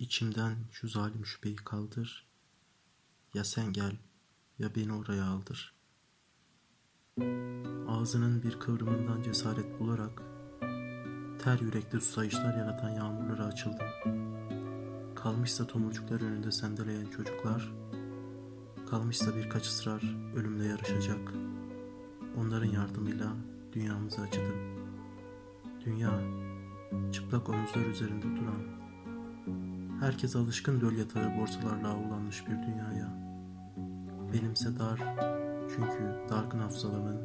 İçimden şu zalim şüpheyi kaldır. Ya sen gel ya beni oraya aldır. Ağzının bir kıvrımından cesaret bularak ter yürekli susayışlar yaratan yağmurlara açıldım. Kalmışsa tomurcuklar önünde sendeleyen çocuklar, kalmışsa birkaç ısrar ölümle yarışacak. Onların yardımıyla dünyamızı acıdım. Dünya, çıplak omuzlar üzerinde duran, herkes alışkın döl yatağı borsalarla avlanmış bir dünyaya. Benimse dar, çünkü dargın hafızalımın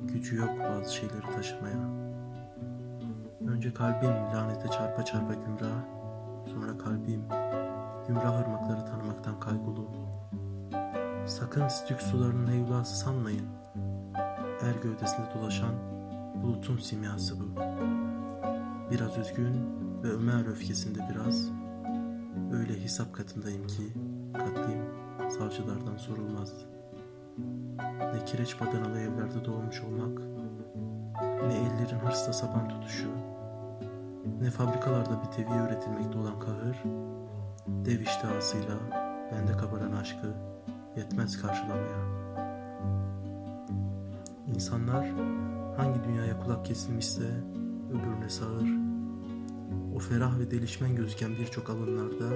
gücü yok bazı şeyleri taşımaya. Önce kalbim lanete çarpa çarpa gümrah, sonra kalbim gümrah ırmakları tanımaktan kaygulu. Sakın stük sularının heyulası sanmayın. Er gövdesinde dolaşan bulutun simyası bu. Biraz üzgün ve Ömer öfkesinde biraz. Öyle hesap katındayım ki katlayım savcılardan sorulmaz. Ne kireç badanalı evlerde doğmuş olmak, ne ellerin hırsla sapan tutuşu, ne fabrikalarda bir teviye üretilmekte olan kahır, dev iştahasıyla bende kabaran aşkı yetmez karşılamaya. İnsanlar hangi dünyaya kulak kesilmişse öbürüne sağır. Ferah ve delişmen gözüken birçok alınlarda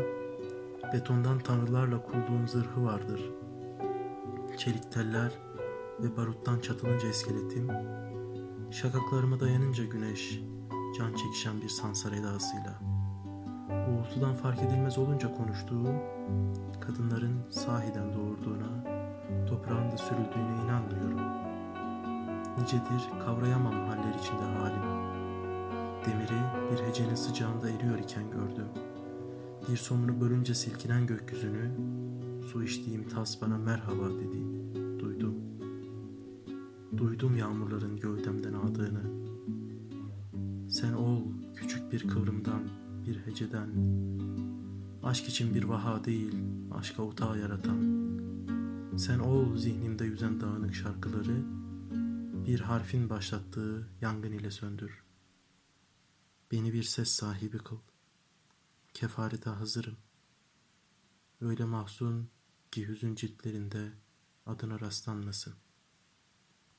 betondan tanrılarla kurduğum zırhı vardır. Çelik teller ve baruttan çatılınca iskeletim, şakaklarıma dayanınca güneş, can çekişen bir sansar edasıyla. Uğultudan fark edilmez olunca konuştuğum, kadınların sahiden doğurduğuna, toprağın da sürüldüğüne inanmıyorum. Nicedir kavrayamam haller içinde halim. Demiri bir hecenin sıcağında eriyor iken gördüm. Bir somunu bölünce silkinen gökyüzünü, su içtiğim tas bana merhaba dedi, duydum. Duydum yağmurların gövdemden ağdığını. Sen ol küçük bir kıvrımdan, bir heceden. Aşk için bir vaha değil, aşka utağı yaratan. Sen ol zihnimde yüzen dağınık şarkıları, bir harfin başlattığı yangın ile söndür. Beni bir ses sahibi kıl. Kefarete hazırım. Öyle mahzun ki hüzün ciltlerinde adına rastlanmasın.